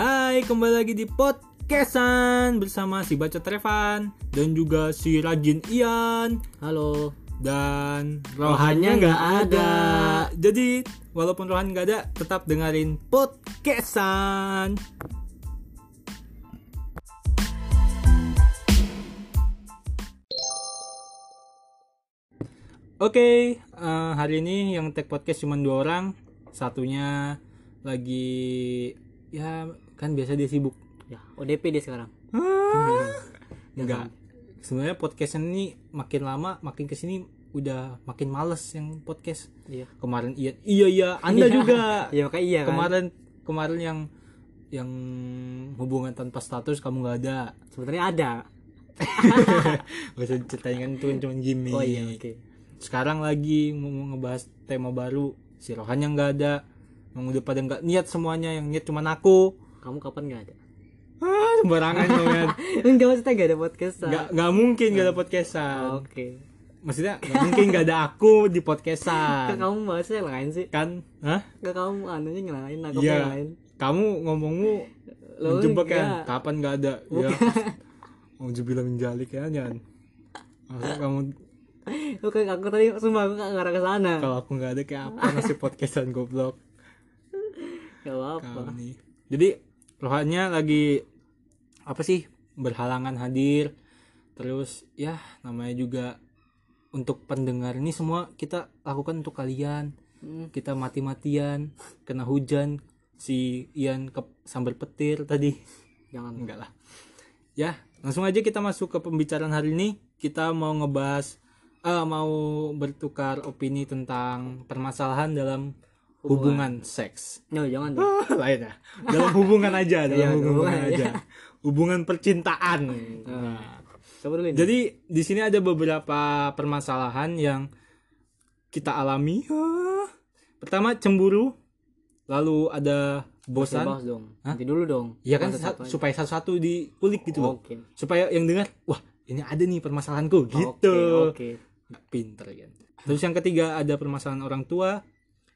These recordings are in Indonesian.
Hai, kembali lagi di podcastan bersama si Bacot Revan dan juga si Rajin Ian Halo. dan Rohannya nggak ada. Jadi walaupun Rohan nggak ada, tetap dengerin podcastan. Oke, eh, hari ini yang tag podcast cuma dua orang. Satunya lagi ya kan biasa dia sibuk. Ya, ODP dia sekarang. Enggak. Sebenarnya podcast ini makin lama makin ke sini udah makin males yang podcast. Iya. Kemarin iya iya iya Anda Iya. juga. Iya, makanya iya kan. kemarin kemarin yang yang hubungan tanpa status kamu nggak ada. Sebenarnya ada. Gak usah ceritain kan itu cuma gimmick. Oh iya, oke. Sekarang lagi mau mau ngebahas tema baru. Si Rohan yang nggak ada. Yang udah pada nggak niat semuanya, yang niat cuma aku. Kamu kapan nggak ada? Ah, sembarangan dong kan. Enggak maksudnya nggak ada podcast. Nggak nggak mungkin nggak ada podcastan. Oke. Maksudnya nggak mungkin nggak ada aku di Kan podcastan. kamu bahasnya yang lain sih. Kan? Hah? Kan kamu anunya yang lain, aku Iya. yang lain. Kamu ngomongmu menjebak kan? Kapan nggak ada? Ya. Mau bilang menjalik ya jangan. Masa kamu Oke, aku tadi sumpah aku nggak ngarah ke sana. kalau aku nggak ada kayak apa nasib podcastan goblok Gak apa-apa. kamu. Jadi rohannya lagi apa sih berhalangan hadir. Terus ya namanya juga untuk pendengar ini semua kita lakukan untuk kalian. Hmm. Kita mati-matian kena hujan si Ian ke sambar petir tadi. Jangan. Enggak lah. Ya, langsung aja kita masuk ke pembicaraan hari ini. Kita mau ngebahas eh mau bertukar opini tentang permasalahan dalam hubungan, seks. No, jangan dong. Lain ya. Dalam hubungan aja, dalam Iya, hubungan hubungan aja. Hubungan percintaan. Nah, Coba dulu jadi di sini ada beberapa permasalahan yang kita alami. Ah. Pertama cemburu, lalu ada Bosan. bahas dong. Nanti dulu dong. Ya kan Satu-satu sa- aja. supaya satu-satu diulik gitu loh. Oke. Supaya yang dengar, wah ini ada nih permasalahanku gitu. Oke, oke. Nggak Pinter kan. Terus yang ketiga ada permasalahan orang tua.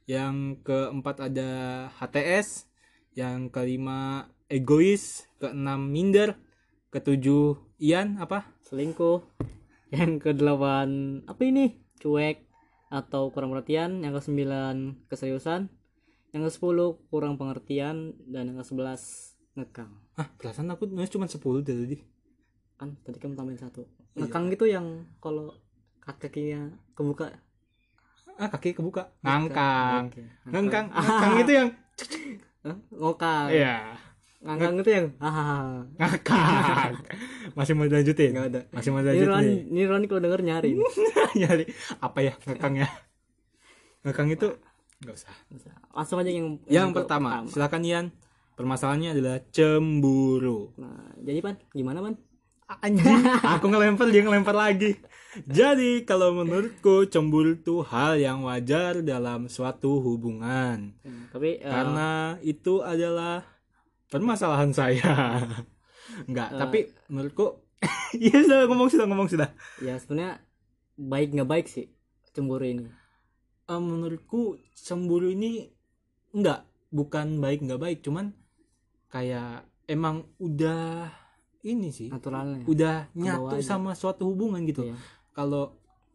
Yang keempat ada HTS. Yang kelima egois. Keenam minder. Ketujuh Ian apa? selingkuh yang kedelapan apa ini cuek atau kurang perhatian yang ke sembilan keseriusan yang ke sepuluh kurang pengertian dan yang ke sebelas ngekang Ah perasaan aku nulis cuma 10 dari tadi. kan tadi kamu tambahin satu Iya. ngekang itu yang kalau kakinya kebuka Ah kaki kebuka. Ngangkang. Ngangkang. Ngangkang itu yang ngokang Iya. ngangkang itu yang Ngangkang. Masih mau dilanjutin? nggak ada Masih mau ini dilanjutin? Ron nih? ini Ron kalau denger nyari nyari apa ya ngekang ya ngekang itu nggak usah langsung aja yang yang ke- pertama silakan Ian permasalahannya adalah cemburu nah jadi pan gimana pan anjing. Aku ngelempar dia ngelempar lagi. Jadi kalau menurutku cemburu itu hal yang wajar dalam suatu hubungan. Hmm, tapi eh, karena itu adalah permasalahan saya. Enggak, Eh. tapi menurutku iya sudah ngomong sudah ngomong sudah. Ya sebenarnya baik nggak baik sih cemburu ini? Eh, menurutku cemburu ini enggak bukan baik enggak baik cuman kayak emang udah ini sih naturalnya. udah nyatu aja. sama suatu hubungan gitu. Iya. kalau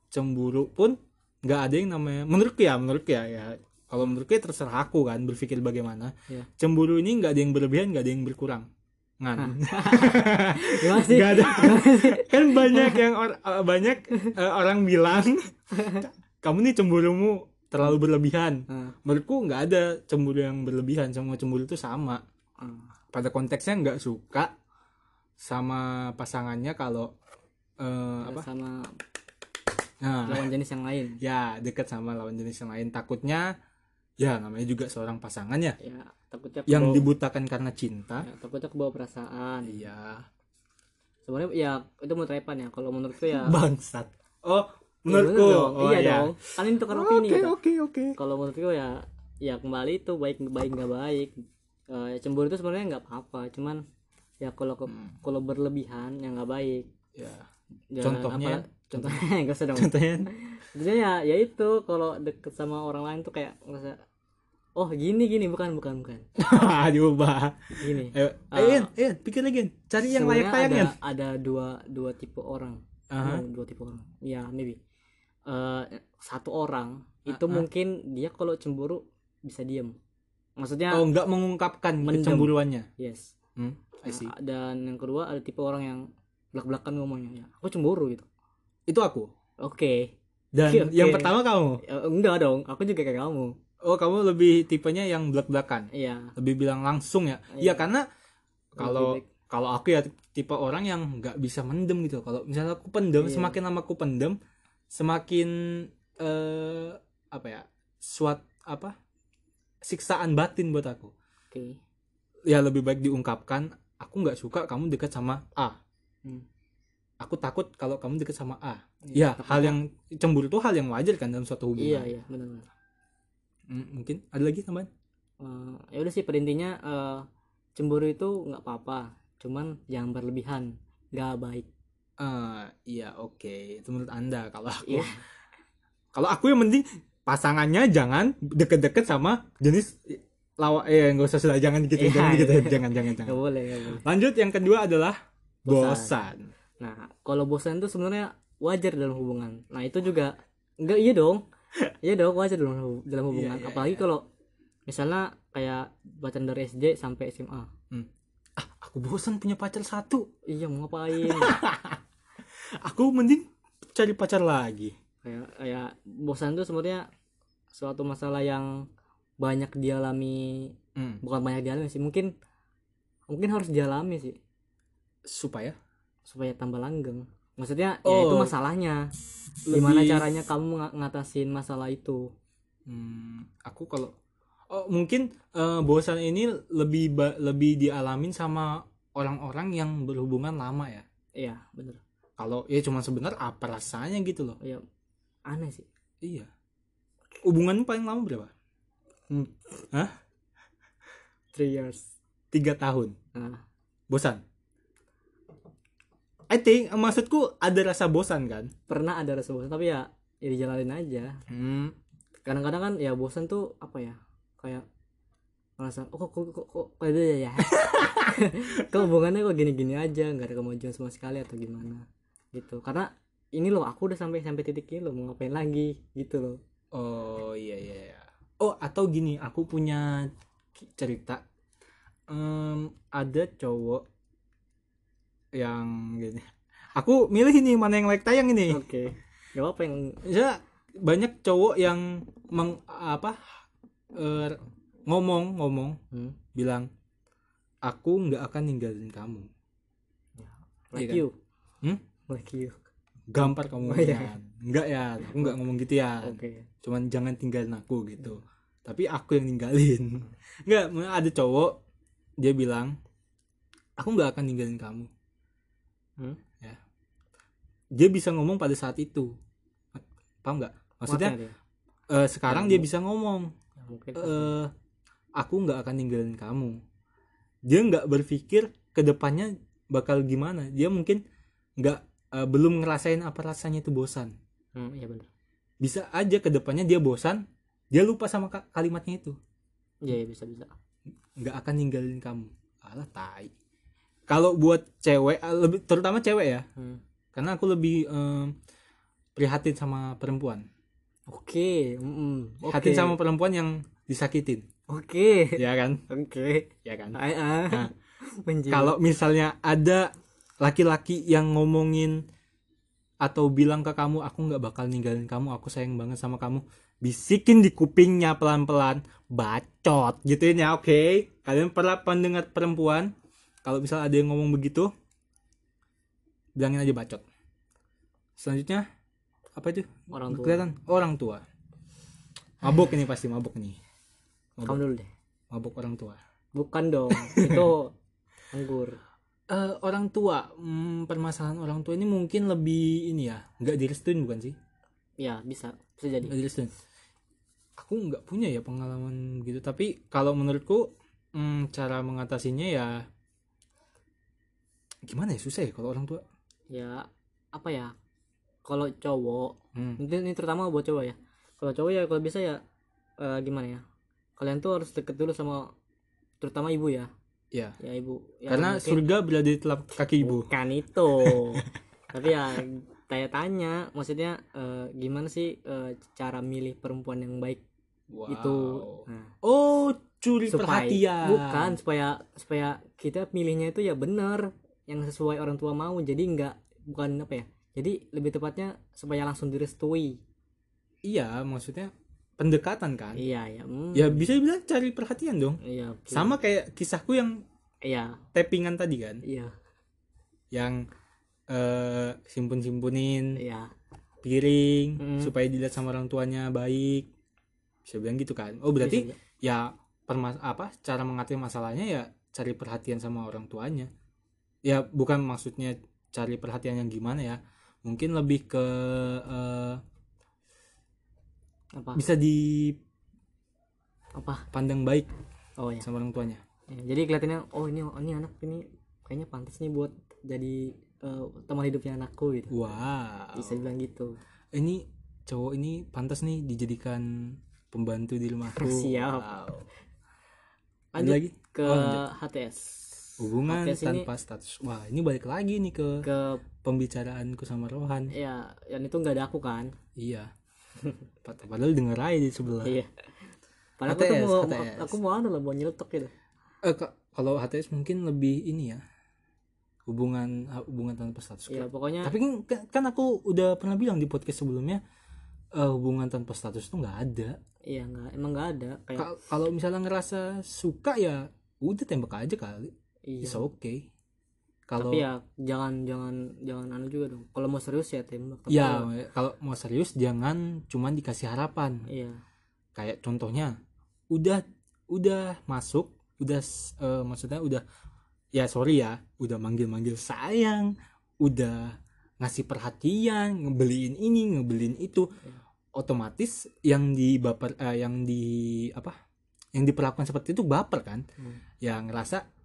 cemburu pun nggak ada yang namanya menurutku ya menurutku ya ya. Kalau menurutku ya terserah aku kan berpikir bagaimana. Iya. cemburu ini nggak ada yang berlebihan nggak ada yang berkurang. Ngan. Nggak ada. Kan banyak yang or- eh, banyak eh, orang bilang kamu nih cemburumu terlalu berlebihan. Nah, menurutku nggak ada cemburu yang berlebihan semua cemburu itu sama. Ah. pada konteksnya nggak suka sama pasangannya kalau eh, apa? sama nah. lawan jenis yang lain. Ya dekat sama lawan jenis yang lain. Takutnya ya namanya juga seorang pasangan ya. Ya takutnya yang kebawa- dibutakan karena cinta. Ya, takutnya kebawa perasaan. Iya. Sebenarnya ya itu menurut Evan ya. Kalau menurutku ya bangsat. Oh Ya, menurutku. dong. oh iya ya dong. Kan ini tukar opini oke kita oke oke. Kalau menurutku ya ya kembali itu baik baik nggak baik. Eh, cemburu itu sebenarnya nggak apa-apa. Cuman ya kalau Hmm. kalau berlebihan ya nggak baik. Ya. Jangan Contohnya? apa- contohnya nggak usah dong. Contohnya? Maksudnya ya ya itu kalau deket sama orang lain tuh kayak ngerasa oh gini gini. Bukan bukan bukan. Diubah gini. Ayo ayo Ian, Ian, pikir lagi cari yang layak tayang ada, ada dua dua tipe orang. Aha. Oh, dua tipe orang. Ya maybe. Eh, satu orang itu Ah, ah. mungkin dia kalau cemburu bisa diem. Maksudnya oh nggak mengungkapkan Mendem. kecemburuannya? Yes. Hmm. Nah, dan yang kedua ada tipe orang yang belak belakan ngomongnya. Ya aku cemburu gitu. Itu aku. Oke. Dan Oke, oke. yang pertama kamu? Ya, enggak dong. Aku juga kayak kamu. Oh kamu lebih tipenya yang belak belakan iya. Lebih bilang langsung ya? Iya. iya karena kalau kalau aku ya tipe orang yang nggak bisa mendem gitu. Kalau misalnya aku pendem Iya. semakin lama aku pendem semakin eh apa ya suat apa siksaan batin buat aku. Oke. Ya lebih baik diungkapkan aku nggak suka kamu dekat sama A. Hmm. aku takut kalau kamu dekat sama A. Iya, ya hal yang cemburu itu hal yang wajar kan dalam suatu iya hubungan. Iya benar benar Hmm, mungkin ada lagi tambahan? Eh, ya udah sih pada intinya eh, cemburu itu nggak apa-apa. Cuman jangan berlebihan. Nggak baik. Ah, iya oke. Itu menurut anda kalau aku. Iya. kalau aku yang mending pasangannya jangan deket-deket sama jenis lawa eh nggak usah sudah jangan gitu Iya, jangan gitu iya. jangan jangan jangan. Nggak boleh nggak boleh. Lanjut yang kedua adalah Bosan. bosan. Nah kalau bosan itu sebenarnya wajar dalam hubungan. Nah itu juga nggak iya dong. Iya dong wajar dalam dalam hubungan. Iya, iya, apalagi iya. kalau misalnya kayak bacaan dari SD sampai SMA ah aku bosan punya pacar satu. Iya mau ngapain? Aku mending cari pacar lagi. Kayak kayak bosan itu sebenarnya suatu masalah yang banyak dialami Hmm, bukan banyak dialami sih mungkin mungkin harus dialami sih. Supaya? Supaya tambah langgeng. Maksudnya ya itu Oh. masalahnya. Gimana Lebih- caranya kamu nga- ngatasin masalah itu? Hmm, aku kalau oh mungkin eh, bosan ini lebih ba- lebih dialamin sama orang-orang yang berhubungan lama ya. Iya bener. Kalau ya cuma sebentar apa rasanya gitu loh. Iya aneh sih. Iya. Hubunganmu paling lama berapa three years. Tiga tahun. Nah bosan? I think maksudku ada rasa bosan kan? Pernah ada rasa bosan tapi ya ya dijalanin aja. Hmm, kadang-kadang kan ya bosan tuh apa ya kayak merasa oh kok kok kok, kok kayak gitu ya? Kok hubungannya kok gini-gini aja nggak ada kemajuan sama sekali atau gimana gitu. Karena ini loh aku udah sampai sampai titik ini loh mau ngapain lagi gitu loh. Oh iya iya iya. Oh atau gini aku punya cerita. Em, ada cowok yang gini. Aku milih ini mana yang like tayang ini. Oke. Gak apa yang ya banyak cowok yang meng apa eh, ngomong ngomong hmm, bilang aku nggak akan ninggalin kamu. Like kan? you. Hmm? like you. Gampar kamu Oh, iya. kan enggak ya aku nggak ngomong gitu ya oke cuman jangan tinggalin aku gitu. Tapi aku yang ninggalin. Nggak ada cowok dia bilang aku nggak akan ninggalin kamu. Hmm? ya. Dia bisa ngomong pada saat itu. Paham nggak? Maksudnya eh, sekarang Ya, dia bisa ngomong Ya, mungkin. eh aku nggak akan ninggalin kamu. Dia nggak berpikir ke depannya bakal gimana. Dia mungkin nggak eh, belum ngerasain apa rasanya itu bosan. Hmm, iya benar bisa aja ke depannya dia bosan dia lupa sama ka- kalimatnya itu. Iya iya, bisa bisa. Nggak akan ninggalin kamu. Alah tai. Kalau buat cewek eh, lebih terutama cewek ya. Hmm. karena aku lebih em, prihatin sama perempuan. Oke mm, oke. prihatin sama perempuan yang disakitin. Oke. Ya kan? Oke. Ya kan? Ah, ah. Nah, kalau misalnya ada laki-laki yang ngomongin atau bilang ke kamu aku nggak bakal ninggalin kamu aku sayang banget sama kamu. Bisikin di kupingnya pelan-pelan. Bacot gituin ya oke? Kalian pernah pendengar perempuan kalau misal ada yang ngomong begitu bilangin aja bacot. Selanjutnya apa itu? Orang tua. Kelihatan? Orang tua. Mabuk ini pasti mabuk nih. Kamu dulu deh. Mabuk orang tua. Bukan dong itu anggur Eh, orang tua. Hmm, permasalahan orang tua ini mungkin lebih ini ya nggak direstuin bukan sih? Ya bisa bisa jadi. Nggak direstuin aku nggak punya ya pengalaman gitu. Tapi kalau menurutku hmm, cara mengatasinya ya gimana ya susah ya kalau orang tua? Ya apa ya? Kalau cowok hmm. mungkin ini terutama buat cowok ya. Kalau cowok ya kalau bisa ya eh, gimana ya? Kalian tuh harus deket dulu sama terutama ibu ya ya ya ibu. Ya, karena mungkin- surga berada di telapak kaki ibu. Bukan itu. Tapi ya tanya-tanya maksudnya eh, gimana sih eh, cara milih perempuan yang baik? Wow. itu nah, oh curi supaya perhatian. bukan supaya supaya kita pilihnya itu ya bener yang sesuai orang tua mau. Jadi nggak bukan apa ya jadi lebih tepatnya supaya langsung direstui. Iya maksudnya pendekatan kan? Iya ya hmm, ya bisa dibilang cari perhatian dong. Iya oke. sama kayak kisahku yang iya. tappingan tadi kan? Iya. Yang eh simpun simpunin iya. piring Mm. supaya dilihat sama orang tuanya baik. Bisa bilang gitu kan? Oh berarti Bisa, ya permas apa cara mengatasi masalahnya ya cari perhatian sama orang tuanya. Ya bukan maksudnya cari perhatian yang gimana ya. Mungkin lebih ke eh, apa? Bisa dipandang apa? baik oh ya sama orang tuanya. Ya, jadi kelihatannya oh ini ini anak ini kayaknya pantas nih buat jadi eh, teman hidupnya anakku gitu. Wow. Bisa bilang gitu. Ini cowok ini pantas nih dijadikan pembantu di rumahku Siap. Wow. Lanjut lagi? ke Oh, lanjut. HTS hubungan HTS ini tanpa status. Wah ini balik lagi nih ke ke pembicaraanku sama Rohan. Ya yang itu nggak ada aku kan? Iya padahal denger aja di sebelah. Iya. Padahal aku tuh HTS, mau HTS. aku mau anu lah mau nyeletuk gitu. Eh, ka- kalau HTS mungkin lebih ini ya hubungan hubungan tanpa status ya pokoknya tapi kan, kan aku udah pernah bilang di podcast sebelumnya eh, hubungan tanpa status tuh nggak ada. Iya nggak emang nggak ada kayak Ka- kalau misalnya ngerasa suka ya udah tembak aja kali. Iya. It's okay kalau tapi ya jangan jangan jangan anu juga dong. Kalau mau serius ya tembak. Tapi ya kalau- mau serius jangan cuman dikasih harapan. Iya. Kayak contohnya udah udah masuk udah eh, maksudnya udah ya sorry ya udah manggil-manggil sayang udah ngasih perhatian ngebeliin ini ngebeliin itu otomatis yang di baper eh, yang di apa yang diperlakukan seperti itu baper kan? Hmm. yang ngerasa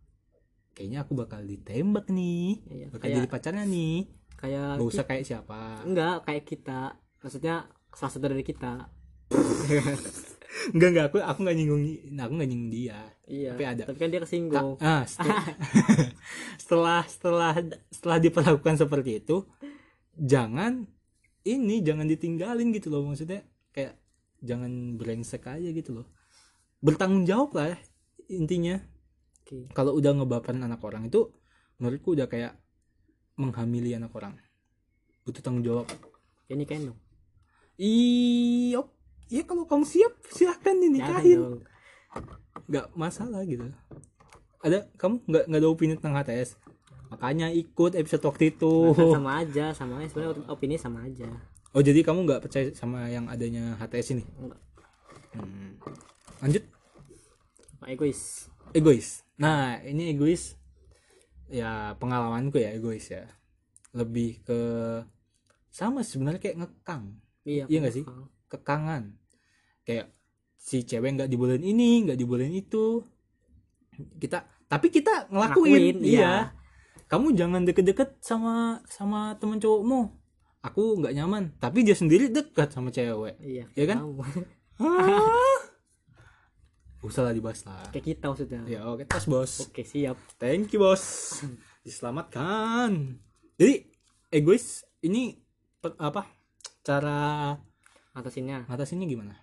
kayaknya aku bakal ditembak nih. Iya. bakal kayak jadi pacarnya nih. kayak gak usah kayak siapa. Enggak kayak kita. Maksudnya salah satu dari kita. Enggak enggak aku aku nggak nyinggung aku nggak nyinggung dia. Iya Tapi ada. tapi kan dia kesinggung. Ah, setelah, setelah setelah setelah diperlakukan seperti itu, jangan ini jangan ditinggalin gitu loh. Maksudnya kayak jangan brengsek aja gitu loh. Bertanggung jawab lah intinya. Oke. Kalau udah ngebaperin anak orang itu menurutku udah kayak menghamili anak orang. Butuh tanggung jawab. ya nikahin dong Iya, iya kalau kamu siap silahkan dinikahin. nggak masalah gitu ada kamu nggak nggak ada opini tentang HTS makanya ikut episode waktu itu Nah, kan sama aja sama aja sebenarnya opini sama aja oh jadi kamu nggak percaya sama yang adanya HTS ini Enggak. Hmm. lanjut Pak egois egois nah ini egois. Ya pengalamanku ya egois ya. Lebih ke sama sebenarnya kayak ngekang. Iya Iya nggak sih? Kang. kekangan. Kayak si cewek nggak dibolehin ini nggak dibolehin itu. Kita tapi kita ngelakuin, Ngelakuin, iya. iya. kamu jangan deket-deket sama sama temen cowokmu. Aku nggak nyaman. Tapi dia sendiri dekat sama cewek. Iya Iya kan? ah. usah lah dibahas lah. Kayak kita maksudnya. Ya oke tas bos. Oke siap. Thank you bos. Diselamatkan. Jadi egois ini apa cara atasinnya. ngatasinnya gimana?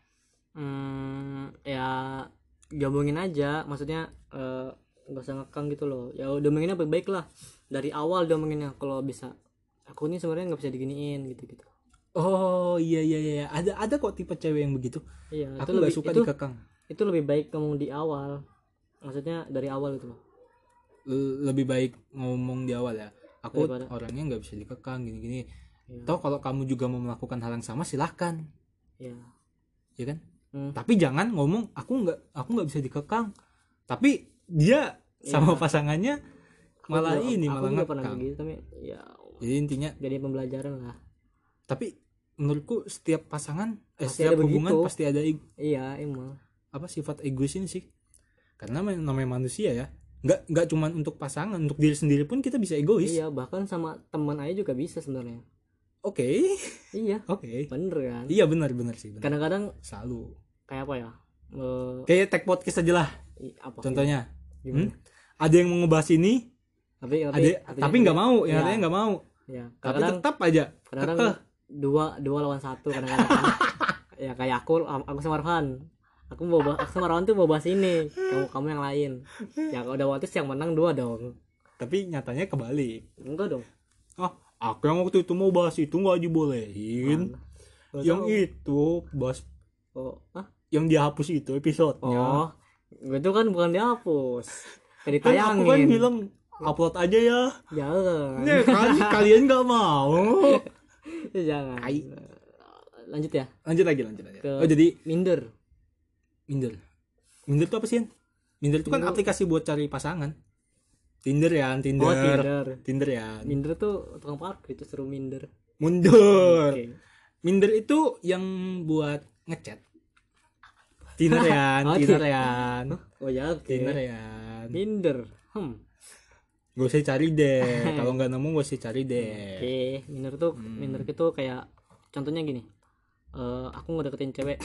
Hmm, ya gabungin aja. Maksudnya eh, nggak usah ngekang gitu loh. Ya domenginnya baik-baik lah. Dari awal domenginnya kalau bisa. Aku ini sebenarnya nggak bisa diginiin gitu gitu Oh iya iya iya. Ada ada kok tipe cewek yang begitu. iya Aku nggak suka itu, dikekang. Itu lebih baik ngomong di awal maksudnya dari awal itu loh L- lebih baik ngomong di awal ya. Aku Daripada- orangnya nggak bisa dikekang gini-gini. Iya. Toh kalau kamu juga mau melakukan hal yang sama silahkan, ya ya kan? Hmm. Tapi jangan ngomong aku nggak aku nggak bisa dikekang. Tapi dia sama pasangannya Aku malah juga- ini aku malah juga pernah gitu tapi ya Jadi intinya, jadi pembelajaran lah tapi menurutku setiap pasangan, eh, Pasti setiap hubungan begitu. pasti ada iya emang apa sifat egois ini sih. Karena namanya manusia ya. Nggak nggak cuman untuk pasangan untuk diri sendiri pun kita bisa egois. Iya bahkan sama teman aja juga bisa sebenarnya. Oke. Iya. Oke. Bener kan? Iya benar benar sih kadang-kadang selalu. kayak apa ya? Eh, Kayak tag podcast aja lah. Apa? Contohnya. gimana? Hmm? Ada yang mau ngebahas ini, tapi ada artinya- tapi nggak mau, yang Iya. katanya nggak mau. ya Tapi kadang tetap aja kadang kekeh. dua dua lawan satu kadang-kadang. Ya kayak aku aku sama Arhan aku mau bahas aku sama tuh mau bahas ini kamu kamu yang lain ya kalau udah waktu yang menang dua dong Tapi nyatanya kebalik. enggak dong Ah, aku yang waktu itu mau bahas itu nggak dibolehin. Yang tahu. itu bahas oh ah yang dihapus itu episodenya. oh itu kan bukan dihapus Kan kayak aku kan bilang upload aja ya. jangan Ya kan kalian nggak mau. jangan Tai. lanjut ya Lanjut lagi, lanjut aja. Ke- Oh jadi minder Minder. Minder itu apa sih? Minder itu kan Minder- aplikasi buat cari pasangan. Tinder ya, Tinder. oh Tinder Tinder ya. minder tuh tukang parkir itu seru minder Mundur. Oke. Minder itu yang buat ngechat. Tinder ya, Oh, Tinder ya. oh ya oke Tinder ya. minder hmm Gak usah cari deh. Kalau nggak nemu gak usah cari deh. Oke, minder tuh Hmm. minder itu kayak contohnya gini. Eh aku ngedeketin cewek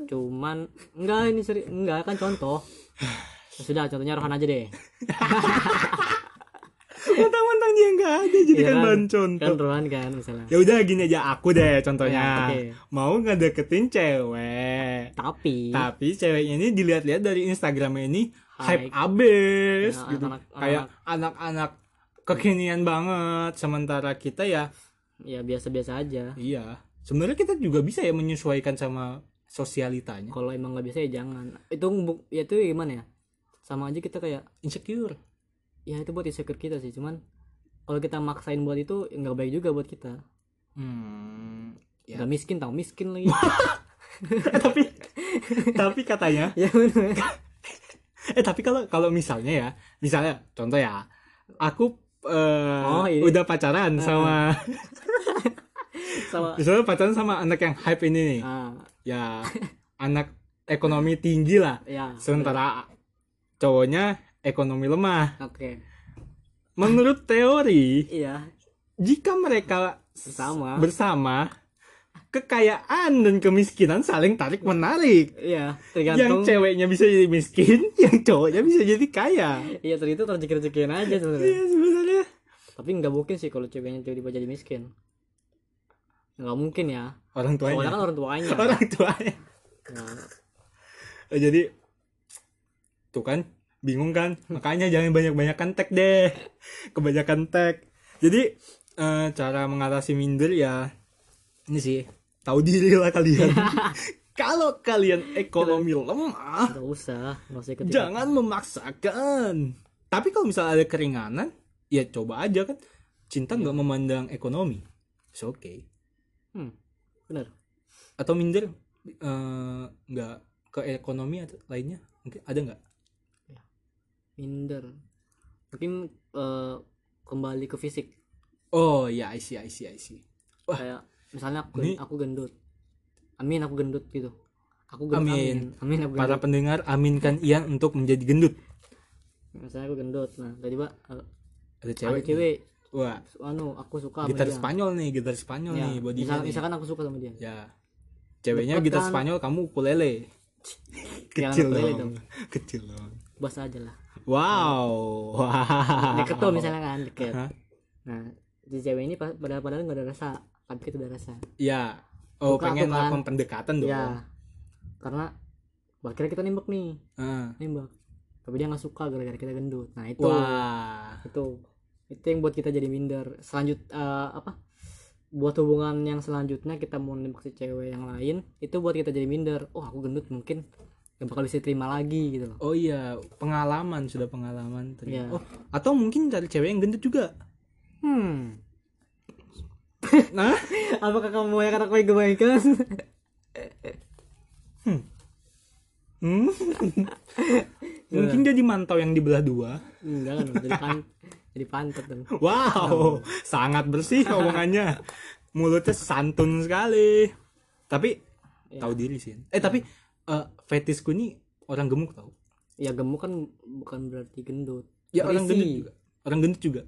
cuman enggak ini seri enggak kan contoh. Ya sudah contohnya Rohan aja deh. Mentang-mentang dia nggak ada jadi Iya kan kan? bahan contoh. Kan Rohan kan misalnya. Ya udah gini aja aku deh contohnya. Ya, oke. Mau ngedeketin cewek. Tapi Tapi ceweknya ini dilihat-lihat dari Instagramnya ini hype abis Ya, gitu. anak-anak- Kayak anak-anak kekinian banget. Sementara kita ya, ya biasa-biasa aja. iya. Sebenarnya kita juga bisa ya menyesuaikan sama sosialitanya. Kalau emang nggak bisa ya jangan. Itu ya itu gimana ya? Sama aja kita kayak Insecure. ya itu buat insecure kita sih, cuman kalau kita maksain buat itu ya nggak baik juga buat kita. Hmm. Ya. Udah miskin tau miskin lagi. Eh, tapi tapi katanya ya bener. eh tapi kalau kalau misalnya ya, misalnya contoh ya, aku eh, Oh, ini. udah pacaran sama Sama misalnya pacaran sama anak yang hype ini nih. ah, Ya anak ekonomi tinggi lah. ya. Sementara cowoknya ekonomi lemah. Oke. Menurut teori, Iya, jika mereka bersama. bersama kekayaan dan kemiskinan saling tarik menarik. Iya, Yang tergantung. ceweknya bisa jadi miskin, yang cowoknya bisa jadi kaya. Iya, terus itu rezeki-rezekian aja sebenarnya. Iya sebenarnya. Tapi nggak mungkin sih kalau ceweknya tiba-tiba jadi miskin. Nggak mungkin ya. Orang Soalnya tuanya. kan orang tuanya. Orang tuanya. Nah, Oh, jadi tuh kan bingung kan makanya jangan banyak-banyakan tag deh kebanyakan tag jadi eh, cara mengatasi minder ya ini sih tahu diri lah kalian kalau kalian ekonomi lemah nggak usah, nggak usah ikut. jangan memaksakan tapi kalau misalnya ada keringanan ya coba aja kan cinta nggak memandang ekonomi it's okay Hmm, benar. atau minder eh, nggak ke ekonomi atau lainnya mungkin ada nggak Minder. Mungkin eh, kembali ke fisik. oh ya I see I see I see Wah. Kayak misalnya aku, Ini- aku gendut. Amin aku gendut gitu. Aku gendut. Amin. Amin, aku para gendut. pendengar aminkan Ian untuk menjadi gendut Misalnya aku gendut. Nah, tiba-tiba eh, ada cewek, cewek cewek wah anu aku suka sama gitar dia. Spanyol nih gitar Spanyol Ya, nih body misal- misalkan aku suka sama dia. ya ceweknya gitar kan? Spanyol kamu ukulele kecil ukulele dong dong. kecil dong Bas aja lah. wow wow Deket tuh misalnya kan, deket. Hah? Nah, si cewek ini pa- padahal padahal nggak ada rasa, tapi kita udah rasa. ya oh Suka pengen tuh kan? melakukan pendekatan dong Ya. Karena akhirnya kita nembak nih, Ah. nembak. Tapi dia nggak suka gara-gara kita gendut. Nah, itu wah itu itu yang buat kita jadi minder. Selanjut eh, apa? Buat hubungan yang selanjutnya kita mau nembak si cewek yang lain, itu buat kita jadi minder. Oh, aku gendut mungkin gak bakal bisa terima lagi gitu loh. oh iya pengalaman sudah pengalaman tadi. Iya. oh atau mungkin cari cewek yang gendut juga Hmm. nah Apakah kamu yang aku yang kebaikan? Hmm. Mungkin jadi mantau yang dibelah dua. Enggak kan, jadi pan jadi pantat dong. Wow, sangat bersih omongannya. Mulutnya santun sekali. Tapi Ya. tahu diri sih. Eh tapi eh, fetisku ini orang gemuk tahu. Ya gemuk kan bukan berarti gendut. Ya orang Berisi. gendut juga. Orang gendut juga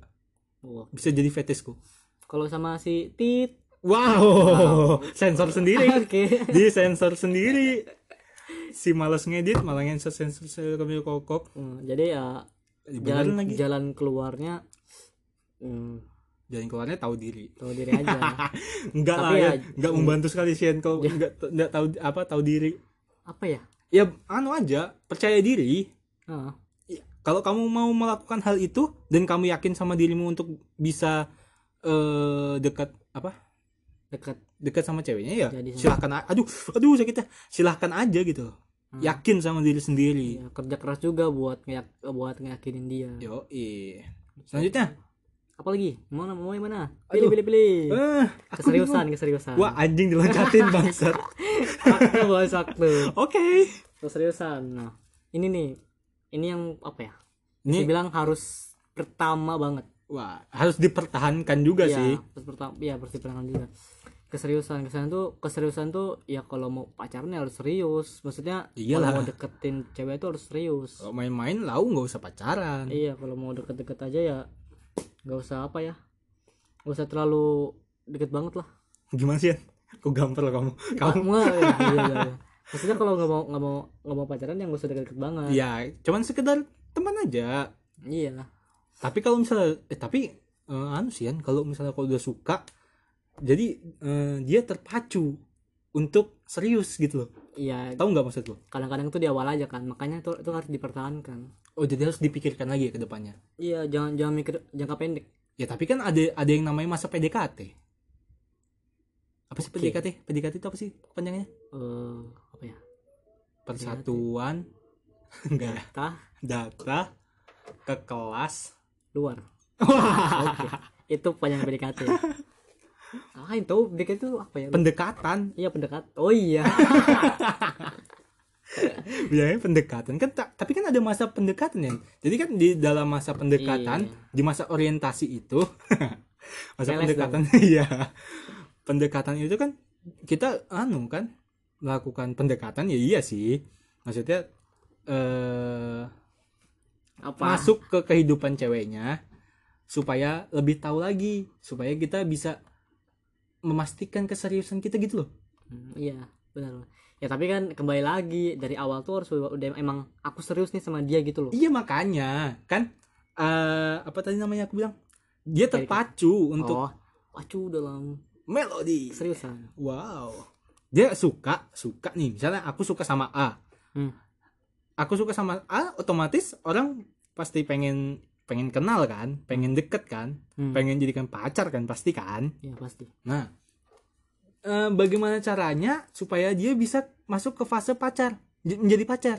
Wah. bisa jadi fetisku. Kalau sama si Tit, Wow, sensor sendiri. oke. Di sensor sendiri. si malas ngedit malah sensor sensor kami kokok Hmm, jadi ya Beneran jalan lagi. Jalan keluarnya hmm, jalan keluarnya tahu diri. Tahu diri aja. Enggak lah ya. ya- enggak membantu sekali sih kalau enggak enggak tahu apa tahu diri. Apa ya? Ya anu aja percaya diri. Ya, kalau kamu mau melakukan hal itu dan kamu yakin sama dirimu untuk bisa eh dekat apa? Dekat. Dekat sama ceweknya ya Jadi silahkan aduh aduh sakitnya. Silahkan aja gitu Hmm. yakin sama diri sendiri. Ya, kerja keras juga buat ngeyak, buat ngeyakinin dia. Yo selanjutnya? Apa lagi? Mau mau yang mana? Aduh. pilih pilih pilih. Eh keseriusan bingung. keseriusan. Wah anjing diloncatin bangsat. Sakti boy oke. Keseriusan. Nah ini nih. Ini yang apa ya? Ini dibilang harus pertama banget. Wah harus dipertahankan juga Iya, sih. harus pertama ya harus dipertahankan juga keseriusan. Keseriusan tuh keseriusan tuh ya kalau mau pacaran ya harus serius. Maksudnya Iyalah. kalau mau deketin cewek itu harus serius. Kalau main-main lau nggak usah pacaran. Iya kalau mau deket-deket aja ya nggak usah apa ya. Nggak usah terlalu deket banget lah. Gimana sih kok gampar kamu? Kamu? kamu ya, iya, iya, iya. maksudnya kalau nggak mau nggak mau nggak mau pacaran ya nggak usah deket-deket banget. Ya cuman sekedar teman aja. Iya. Tapi kalau misalnya eh tapi eh, anu sih kan kalau misalnya kalau udah suka jadi eh, dia terpacu untuk serius gitu loh. Iya. Tahu nggak maksud lo? Kadang-kadang tuh di awal aja kan makanya itu itu harus dipertahankan. Oh jadi harus dipikirkan lagi ke depannya? Iya jangan jangan mikir jangka pendek. Ya tapi kan ada ada yang namanya masa PDKT apa sih Oke. PDKT PDKT itu apa sih panjangnya eh apa ya? Persatuan. Enggak. Tah data ke kelas. Luar. Wah. Oke. itu panjang PDKT ah itu PDKT itu apa ya? Pendekatan. Iya pendekat. Oh iya. Biasanya pendekatan. Kan ta- tapi kan ada masa pendekatan ya. Jadi kan di dalam masa pendekatan Iya. di masa orientasi itu masa Meles pendekatan iya. Pendekatan itu kan kita anu kan melakukan pendekatan ya iya sih. Maksudnya eh apa? masuk ke kehidupan ceweknya supaya lebih tahu lagi supaya kita bisa memastikan keseriusan kita gitu loh. Hmm, iya benar ya tapi kan kembali lagi dari awal tuh harus udah, emang aku serius nih sama dia gitu loh. Iya makanya. Kan eh apa tadi namanya aku bilang? Dia terpacu untuk oh pacu dalam melodi. seriusan? Wow. Dia suka suka nih. Misalnya aku suka sama A. Hmm. Aku suka sama A otomatis orang pasti pengen pengen kenal kan, pengen deket kan, hmm. pengen jadikan pacar kan pasti kan. ya pasti Nah, eh, bagaimana caranya supaya dia bisa masuk ke fase pacar, menjadi pacar?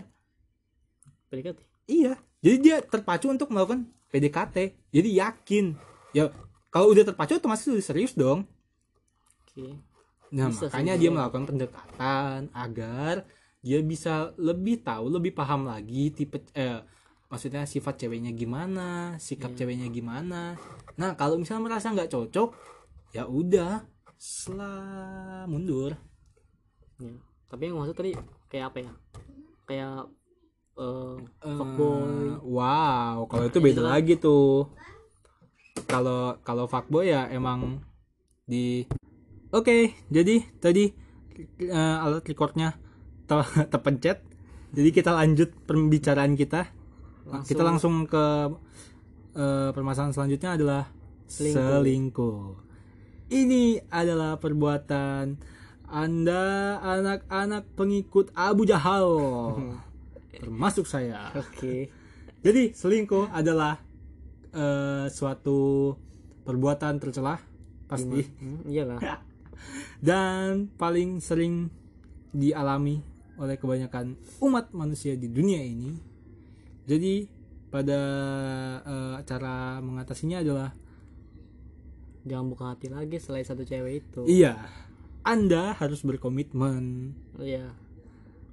PDKT Iya. Jadi dia terpacu untuk melakukan PDKT. Jadi yakin. Ya kalau udah terpacu otomatis udah serius dong. oke Nah, Bisa makanya sih, dia melakukan pendekatan agar dia bisa lebih tahu, lebih paham lagi tipe eh maksudnya sifat ceweknya gimana, sikap Iya. ceweknya gimana. Nah, kalau misalnya merasa nggak cocok, ya udah, setelah mundur. ya. tapi yang maksud tadi kayak apa ya kayak eh Eh, Fuckboy. wow, kalau itu beda lagi tuh. Kalau kalau fuckboy ya emang di Oke, jadi tadi eh, alat recordnya te- terpencet. Jadi kita lanjut pembicaraan kita. Langsung. Kita langsung ke eh, permasalahan selanjutnya adalah Selingkuh. selingkuh. Ini adalah perbuatan Anda anak-anak pengikut Abu Jahal. Termasuk saya. oke Jadi selingkuh adalah eh, suatu perbuatan tercela pasti hmm, iyalah dan paling sering dialami oleh kebanyakan umat manusia di dunia ini. Jadi pada eh, cara mengatasinya adalah jangan buka hati lagi selain satu cewek itu iya, Anda harus berkomitmen iya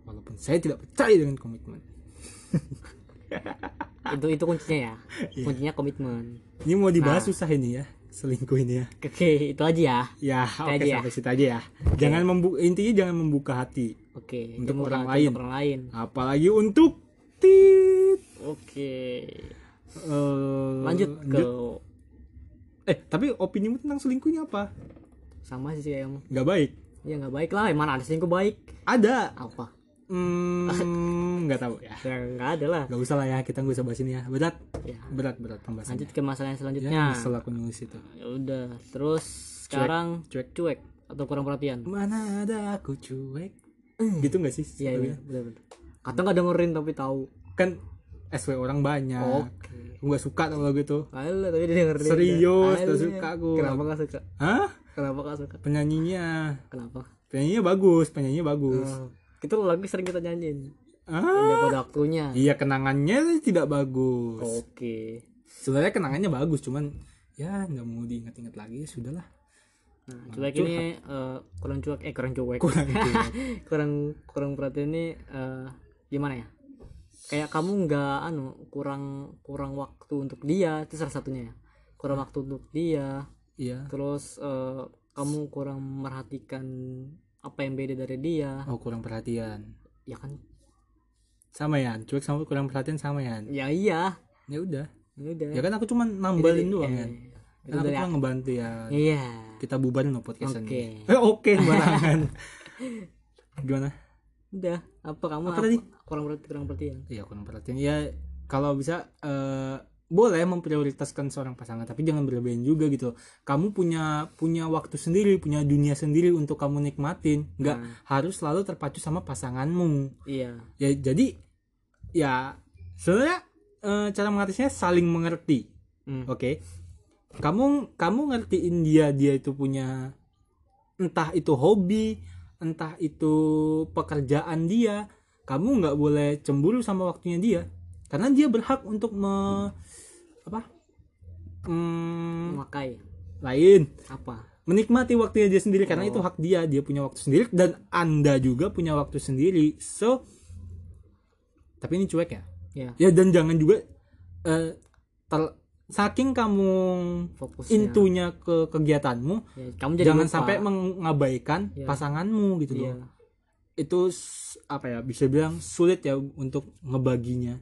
walaupun saya tidak percaya dengan komitmen. itu itu kuncinya ya Iya. kuncinya komitmen Ini mau dibahas Nah. susah ini ya, selingkuh ini ya. oke itu aja ya Ya, oke aja ya. sampai situ aja ya. Jangan membu intinya jangan membuka hati, oke Untuk itu orang lain. untuk orang lain apalagi untuk tit. Oke Eh, lanjut ke Eh, tapi opinimu tentang selingkuhnya apa? sama sih kayak Nggak baik. ya nggak baik lah mana ada selingkuh baik Ada. apa Hmm, nggak tahu ya. ya nggak ada lah Gak usah lah ya, kita nggak usah bahas ini ya. Berat, ya berat, berat pembahasannya. lanjut ke masalah yang Ya, selanjutnya nyesel aku nulis itu. ya udah terus sekarang cuek. cuek atau kurang perhatian Mana ada aku cuek. Gitu nggak sih? iya iya benar benar kata nggak dengerin tapi tahu Kan SW orang banyak. oke Aku nggak suka sama lagu itu. Alah, tapi dia dengerin Serius, gak suka aku. kenapa gak suka Hah? kenapa gak suka Penyanyinya. kenapa Penyanyinya bagus, penyanyinya bagus. Oh, itu lagi sering kita nyanyiin Ah, Indah pada waktunya iya kenangannya tidak bagus. oke Sebenarnya kenangannya bagus, cuman ya nggak mau diingat-ingat lagi, sudahlah. nah cuek ini eh, kurang cuek eh kurang cuek Kurang kurang kurang perhatian ini eh, gimana ya kayak kamu nggak anu kurang kurang waktu untuk dia itu salah satunya ya kurang waktu untuk dia Iya. terus eh, kamu kurang merhatikan apa yang beda dari dia Oh, kurang perhatian. ya kan Sama ya, cuek sama kurang perhatian sama ya. ya iya Ya udah. ya udah Ya kan aku cuma nambalin doang Eh, kan. itu Kan aku cuma ngebantu ya. iya Kita bubarin loh podcast Oke. ini. Eh, oke sembarangan. Gimana? Udah. Apa kamu? Apa tadi? kurang perhatian kurang perhatian Iya, kurang perhatian. Ya kalau bisa eh boleh memprioritaskan seorang pasangan tapi jangan berlebihan juga gitu. Kamu punya punya waktu sendiri punya dunia sendiri untuk kamu nikmatin. Nggak harus selalu terpacu sama pasanganmu. Iya. Ya jadi ya sebenarnya eh, cara mengatasinya saling mengerti. Hmm. oke? Kamu kamu ngertiin dia dia itu punya entah itu hobi entah itu pekerjaan dia kamu nggak boleh cemburu sama waktunya dia. Karena dia berhak untuk me apa? Hmm, memakai. lain. Apa? Menikmati waktunya dia sendiri karena itu hak dia. Dia punya waktu sendiri dan anda juga punya waktu sendiri. So tapi ini cuek ya? Ya ya dan jangan juga eh, ter- saking kamu fokusnya intunya ke kegiatanmu ya, kamu jadi jangan lupa. sampai mengabaikan Iya. pasanganmu gitu iya loh itu s- apa ya bisa bilang sulit ya untuk ngebaginya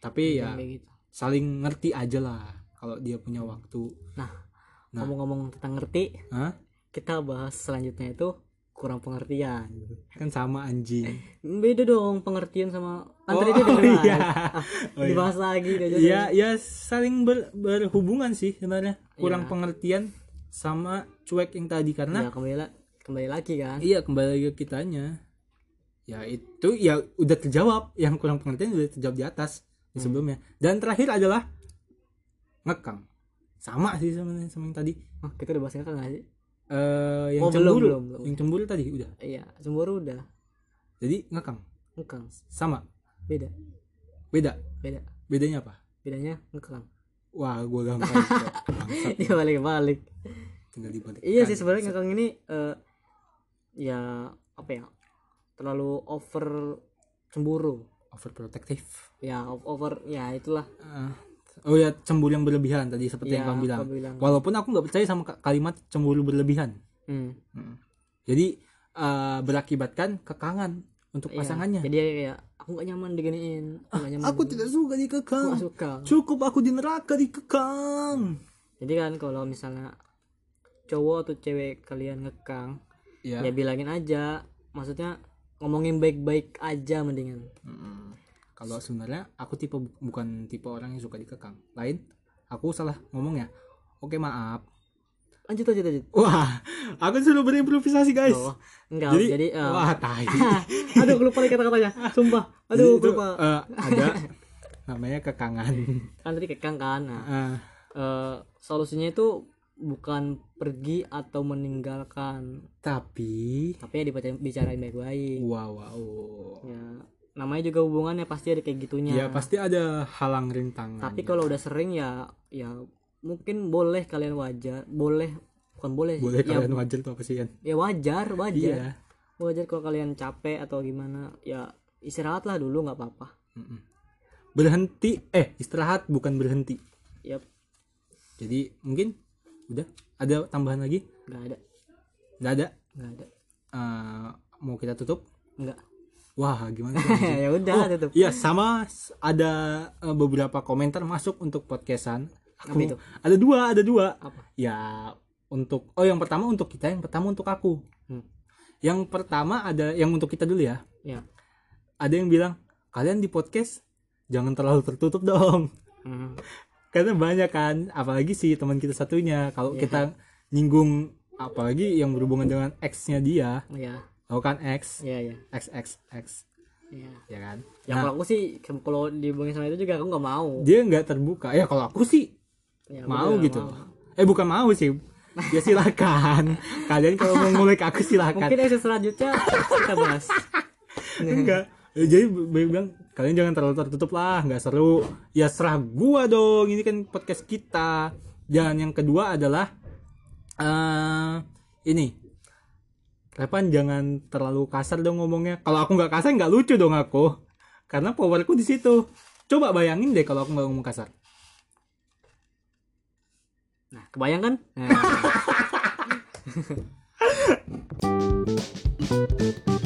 tapi ya kayak gitu saling ngerti aja lah kalau dia punya waktu nah, Nah. ngomong-ngomong tentang ngerti Hah? kita bahas selanjutnya itu kurang pengertian kan sama anjing beda dong pengertian sama Oh, dia oh dengerin. iya. Ah, Oh iya. dibahas lagi jadi. ya ya saling ber- berhubungan sih sebenarnya kurang Iya. pengertian sama cuek yang tadi karena ya kembali la- kembali lagi kan Iya kembali lagi ke kitanya. Ya itu ya udah terjawab yang kurang pengertian udah terjawab di atas Hmm. sebelumnya. Dan terakhir adalah ngekang. Sama sih sebenarnya sama yang tadi. oh, kita udah bahas kan nggak sih Eh yang Oh, belum, cemburu, belum, belum. yang cemburu tadi udah. iya cemburu udah Jadi ngekang ngekang sama beda beda. beda Bedanya apa? bedanya ngekang Wah, gua gampang. Dia balik balik tinggal dibalik. iya sih sebenarnya ngekang ini eh, ya apa ya terlalu over cemburu overprotective. ya over ya itulah Eh, oh ya cemburu yang berlebihan tadi seperti ya yang kamu bilang. bilang Walaupun aku nggak percaya sama ka- kalimat cemburu berlebihan. Hmm. Jadi eh, berakibatkan kekangan untuk Iya. pasangannya. jadi kayak aku gak nyaman diginiin aku gak nyaman Aku tidak suka dikekang. suka Cukup aku di neraka dikekang. jadi kan kalau misalnya cowok atau cewek kalian ngekang Ya. ya bilangin aja maksudnya ngomongin baik-baik aja mendingan Mm-mm. Kalau sebenarnya aku tipe bukan tipe orang yang suka dikekang. Lain, aku salah ngomong ya. Oke maaf. lanjut lanjut lanjut Wah, aku sudah berimprovisasi guys. oh enggak jadi, Jadi, eh, wah tai. aduh aku lupa nih kata-katanya sumpah Jadi aduh aku itu, lupa eh, ada namanya kekangan. kan tadi kekang kan nah, Eh, eh, solusinya itu bukan pergi atau meninggalkan tapi tapi ya dibaca bicarain baik-baik wow wow. ya namanya juga hubungannya pasti ada kayak gitunya Ya pasti ada halang rintangan. tapi kalau udah sering ya ya mungkin boleh kalian wajar boleh bukan boleh sih. boleh ya, kalian wajar tuh apa sih kan? ya wajar wajar Iya. wajar kalau kalian capek atau gimana ya istirahat lah dulu nggak apa-apa. Berhenti eh istirahat bukan berhenti. ya Jadi mungkin udah ada tambahan lagi? nggak ada Nggak ada. nggak ada Eh, mau kita tutup? nggak Wah gimana sih? ya udah Oh, tutup Iya sama ada eh, beberapa komentar masuk untuk podcastan. Aku Apa itu? ada dua, ada dua. apa Ya untuk oh yang pertama untuk kita, yang pertama untuk aku. Hmm. yang pertama ada yang untuk kita dulu ya ya ada yang bilang kalian di podcast jangan terlalu tertutup dong Hmm. karena banyak kan apalagi si teman kita satunya kalau Iya. kita nyinggung apalagi yang berhubungan dengan X-nya dia ya tahu kan X? Ya ya X X X. Ya ya kan? Ya Nah, kalau aku sih kalau dihubungin sama itu juga aku nggak mau. Dia nggak terbuka. Ya kalau aku sih Ya, mau gitu. mau. eh bukan mau sih. Ya silakan. Kalian kalau mau ngulik aku silakan. Mungkin episode selanjutnya kita bahas. Enggak. Ya, jadi bilang kalian jangan terlalu tertutup lah nggak seru. Ya serah gua dong. Ini kan podcast kita. Dan yang kedua adalah eh ini Repan jangan terlalu kasar dong ngomongnya. Kalau aku nggak kasar nggak lucu dong aku. Karena powerku di situ. Coba bayangin deh kalau aku nggak ngomong kasar. Nah kebayang kan? Nah.